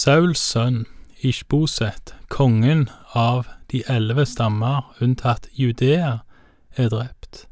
Sauls sønn, Ishboset, kongen av de elleve stammer unntatt Judea, er drept.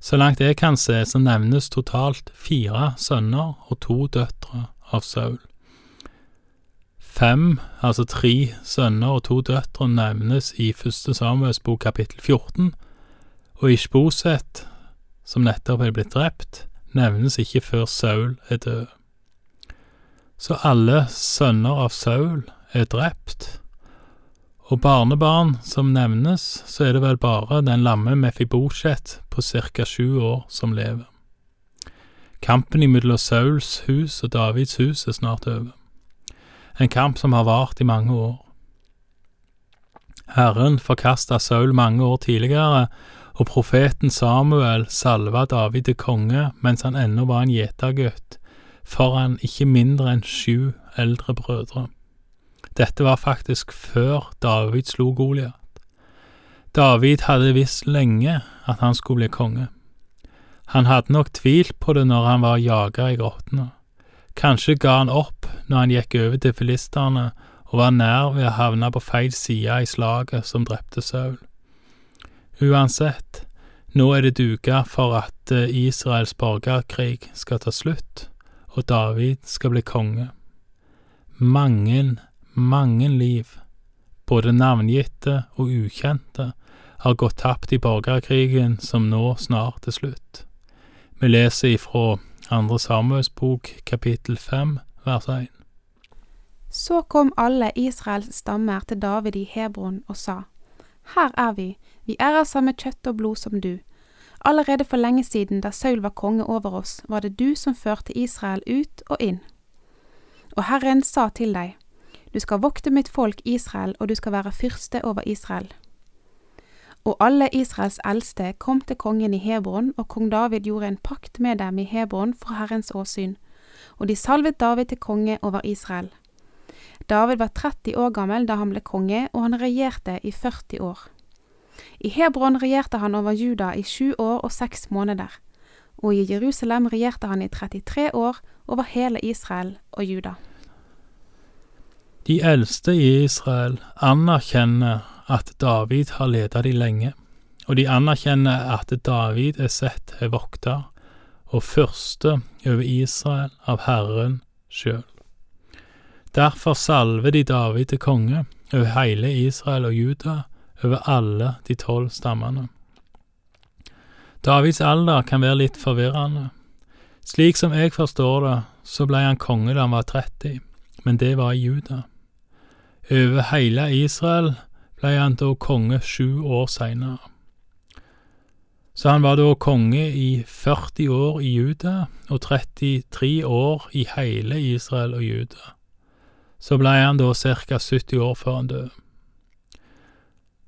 Så langt jeg kan se, så nevnes totalt fire sønner og to døtre av Saul. Fem, altså tre sønner og to døtre, nevnes i første Samuels bok kapittel 14, og Ishboset, som nettopp er blitt drept, nevnes ikke før Saul er død. Så alle sønner av Saul er drept, og barnebarn som nevnes, så er det vel bare den lamme Mefibosjet på ca. sju år som lever. Kampen imellom Sauls hus og Davids hus er snart over. En kamp som har vart i mange år. Herren forkasta Saul mange år tidligere, og profeten Samuel salva David til konge mens han ennå var en gjetergutt, foran ikke mindre enn sju eldre brødre. Dette var faktisk før David slo Goliat. David hadde visst lenge at han skulle bli konge. Han hadde nok tvilt på det når han var jager i grottene. Kanskje ga han opp når han gikk over til filisterne og var nær ved å havne på feil side i slaget som drepte Saul. Uansett, nå er det duka for at eh, Israels borgerkrig skal ta slutt, og David skal bli konge. Mange mange liv, både navngitte og ukjente, har gått tapt i borgerkrigen som nå snart er slutt. Vi leser ifra Andre Samuels bok kapittel fem vers én. Så kom alle Israels stammer til David i Hebron og sa, Her er vi, vi er av samme kjøtt og blod som du. Allerede for lenge siden, da Saul var konge over oss, var det du som førte Israel ut og inn. Og Herren sa til deg, du skal vokte mitt folk Israel, og du skal være fyrste over Israel. Og alle Israels eldste kom til kongen i Hebron, og kong David gjorde en pakt med dem i Hebron for Herrens åsyn, og de salvet David til konge over Israel. David var 30 år gammel da han ble konge, og han regjerte i 40 år. I Hebron regjerte han over Juda i sju år og seks måneder, og i Jerusalem regjerte han i 33 år over hele Israel og Juda. De eldste i Israel anerkjenner at David har ledet de lenge, og de anerkjenner at David er sett til vokter og første over Israel av Herren sjøl. Derfor salver de David til konge over hele Israel og Juda, over alle de tolv stammene. Davids alder kan være litt forvirrende. Slik som jeg forstår det, så ble han konge da han var 30, men det var i Juda. Over hele Israel ble han da konge sju år seinere. Så han var da konge i 40 år i Juda og 33 år i hele Israel og Juda. Så ble han da ca. 70 år før han døde.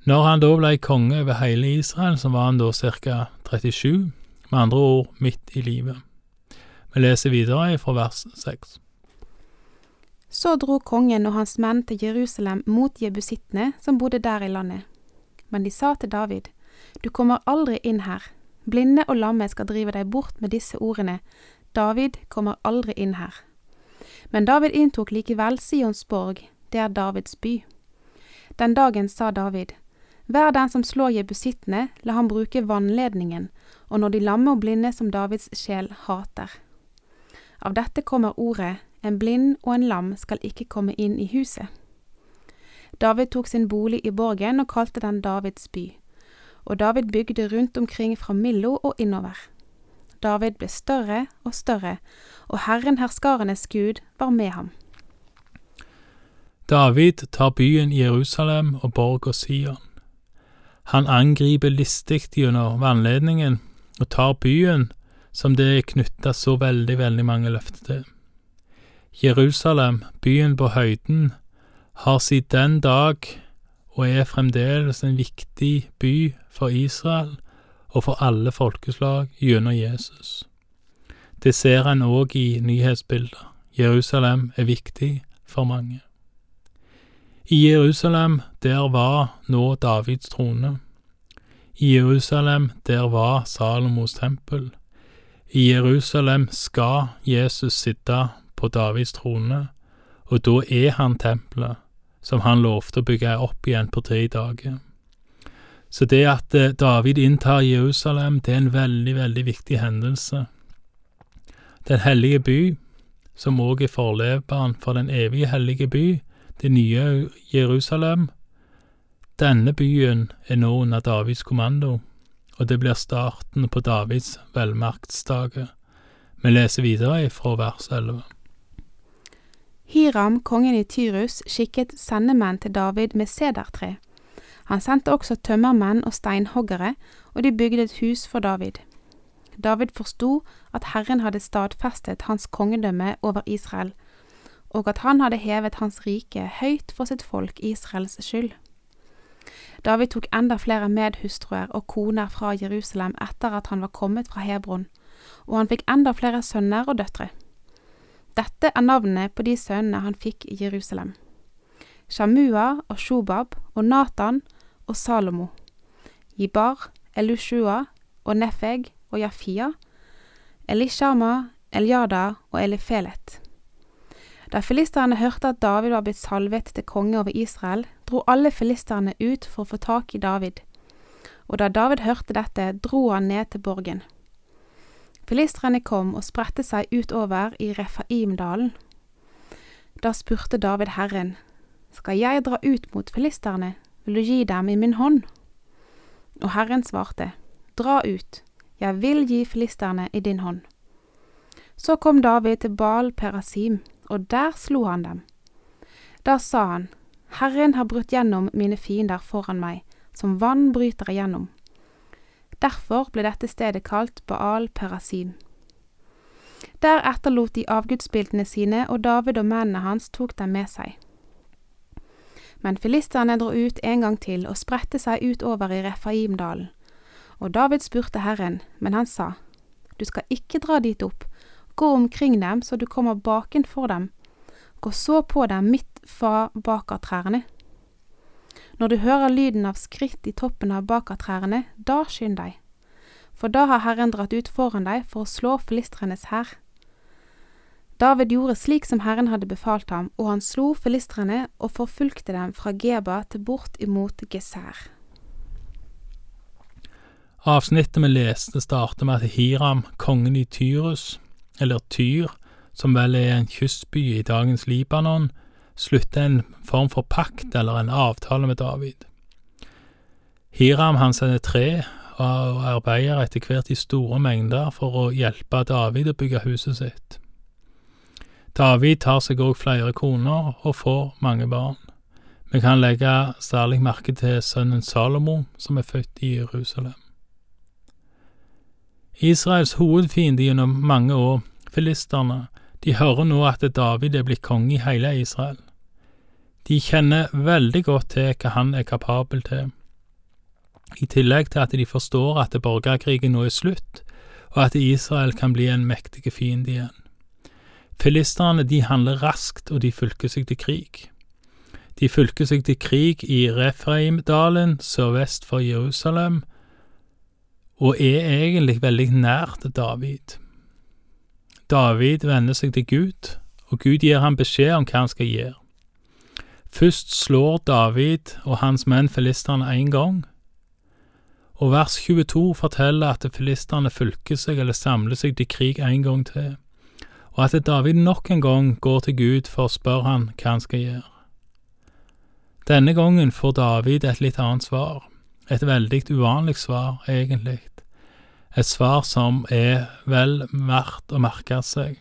Når han da ble konge over hele Israel, så var han da ca. 37, med andre ord midt i livet. Vi leser videre fra vers 6. Så dro kongen og hans menn til Jerusalem mot jebusittene som bodde der i landet. Men de sa til David, Du kommer aldri inn her. Blinde og lamme skal drive deg bort med disse ordene. David kommer aldri inn her. Men David inntok likevel Sions borg, det er Davids by. Den dagen sa David, Hver den som slår jebusittene, la ham bruke vannledningen, og når de lamme og blinde som Davids sjel hater. Av dette kommer ordet en blind og en lam skal ikke komme inn i huset. David tok sin bolig i borgen og kalte den Davids by, og David bygde rundt omkring fra Millo og innover. David ble større og større, og Herren herskarenes Gud var med ham. David tar byen Jerusalem og borga Sion. Han angriper listig gjennom vannledningen og tar byen som det er knytta så veldig, veldig mange løfter til. Jerusalem, byen på høyden, har siden den dag og er fremdeles en viktig by for Israel og for alle folkeslag gjennom Jesus. Det ser en òg i nyhetsbildet. Jerusalem er viktig for mange. I Jerusalem, der var nå Davids trone. I Jerusalem, der var Salomos tempel. I Jerusalem skal Jesus sitte på Davids trone, og da er han tempelet, som han lovte å bygge opp igjen på tre dager. Så det at eh, David inntar Jerusalem, det er en veldig, veldig viktig hendelse. Den hellige by, som òg er forløperen for den evige hellige by, det nye Jerusalem, denne byen er nå under Davids kommando, og det blir starten på Davids velmaktsdage. Vi leser videre fra vers 11. Hiram, kongen i Tyrus, skikket sendemenn til David med sedertre. Han sendte også tømmermenn og steinhoggere, og de bygde et hus for David. David forsto at Herren hadde stadfestet hans kongedømme over Israel, og at han hadde hevet hans rike høyt for sitt folk Israels skyld. David tok enda flere medhustruer og koner fra Jerusalem etter at han var kommet fra Hebron, og han fikk enda flere sønner og døtre. Dette er navnet på de sønnene han fikk i Jerusalem. Shamua og Shobab og Natan og Salomo. Jibar, Elushua og Nefeg og Jafia. Elishama, Eliada og Elifelet. Da filisterne hørte at David var blitt salvet til konge over Israel, dro alle filisterne ut for å få tak i David. Og da David hørte dette, dro han ned til borgen. Filisterne kom og spredte seg utover i Refaimdalen. Da spurte David Herren, Skal jeg dra ut mot filisterne, vil du gi dem i min hånd? Og Herren svarte, Dra ut, jeg vil gi filisterne i din hånd. Så kom David til Baal Perasim, og der slo han dem. Da sa han, Herren har brutt gjennom mine fiender foran meg, som vann bryter igjennom. Derfor ble dette stedet kalt Baal Perasin. Der etterlot de avgudsbildene sine, og David og mennene hans tok dem med seg. Men filisterne dro ut en gang til og spredte seg utover i Refaimdalen. Og David spurte Herren, men han sa, Du skal ikke dra dit opp, gå omkring dem så du kommer bakenfor dem, gå så på dem midt fra bakertrærne. Når du hører lyden av skritt i toppen av bakertrærne, da skynd deg, for da har Herren dratt ut foran deg for å slå filistrenes hær. David gjorde slik som Herren hadde befalt ham, og han slo filistrene og forfulgte dem fra Geba til bort imot Geser. Avsnittet vi leste, starter med at Hiram, kongen i Tyrus, eller Tyr, som vel er en kystby i dagens Libanon, slutte en form for pakt eller en avtale med David. Hiram han sender tre og arbeider etter hvert i store mengder for å hjelpe David å bygge huset sitt. David tar seg òg flere koner og får mange barn. Vi kan legge særlig merke til sønnen Salomo, som er født i Jerusalem. Israels hovedfiende gjennom mange år, filisterne, de hører nå at David er blitt konge i hele Israel. De kjenner veldig godt til hva han er kapabel til, i tillegg til at de forstår at borgerkrigen nå er slutt, og at Israel kan bli en mektig fiende igjen. Filisterne de handler raskt, og de fylker seg til krig. De fylker seg til krig i Refraimdalen sørvest for Jerusalem, og er egentlig veldig nært David. David vender seg til Gud, og Gud gir ham beskjed om hva han skal gjøre. Først slår David og hans menn filistene én gang, og vers 22 forteller at filistene fylker seg eller samler seg til krig en gang til og at David nok en gang går til Gud for å spørre han hva han skal gjøre. Denne gangen får David et litt annet svar, et veldig uvanlig svar, egentlig, et svar som er vel verdt å merke seg.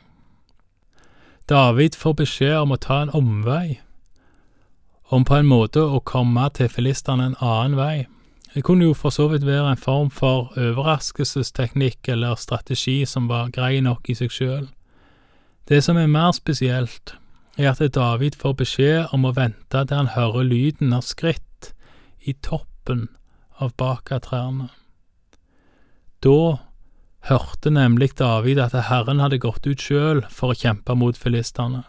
David får beskjed om å ta en omvei, om på en måte å komme til filistene en annen vei. Det kunne jo for så vidt være en form for overraskelsesteknikk eller strategi som var grei nok i seg sjøl. Det som er mer spesielt, er at David får beskjed om å vente til han hører lyden av skritt i toppen av bakatrærne. Da hørte nemlig David at Herren hadde gått ut sjøl for å kjempe mot filistene.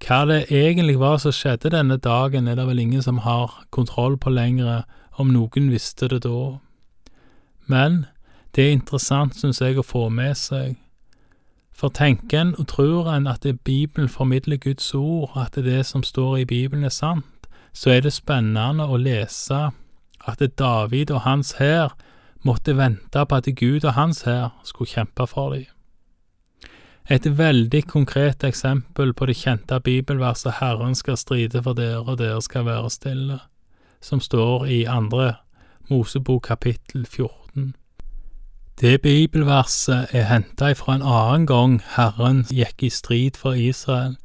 Hva det egentlig var som skjedde denne dagen, er det vel ingen som har kontroll på lenger, om noen visste det da. Men det er interessant, synes jeg, å få med seg For tenker en og tror en at Bibelen formidler Guds ord, at det som står i Bibelen er sant, så er det spennende å lese at David og hans hær måtte vente på at Gud og hans hær skulle kjempe for dem. Et veldig konkret eksempel på det kjente bibelverset 'Herren skal stride for dere, og dere skal være stille', som står i andre Mosebok kapittel 14. Det bibelverset er henta ifra en annen gang Herren gikk i strid for Israel.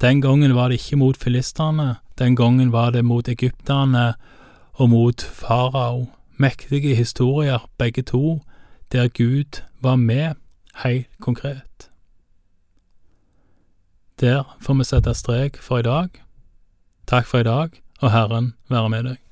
Den gangen var det ikke mot filisterne, den gangen var det mot egypterne og mot farao. Mektige historier, begge to, der Gud var med, helt konkret. Der får vi sette strek for i dag. Takk for i dag, og Herren være med deg.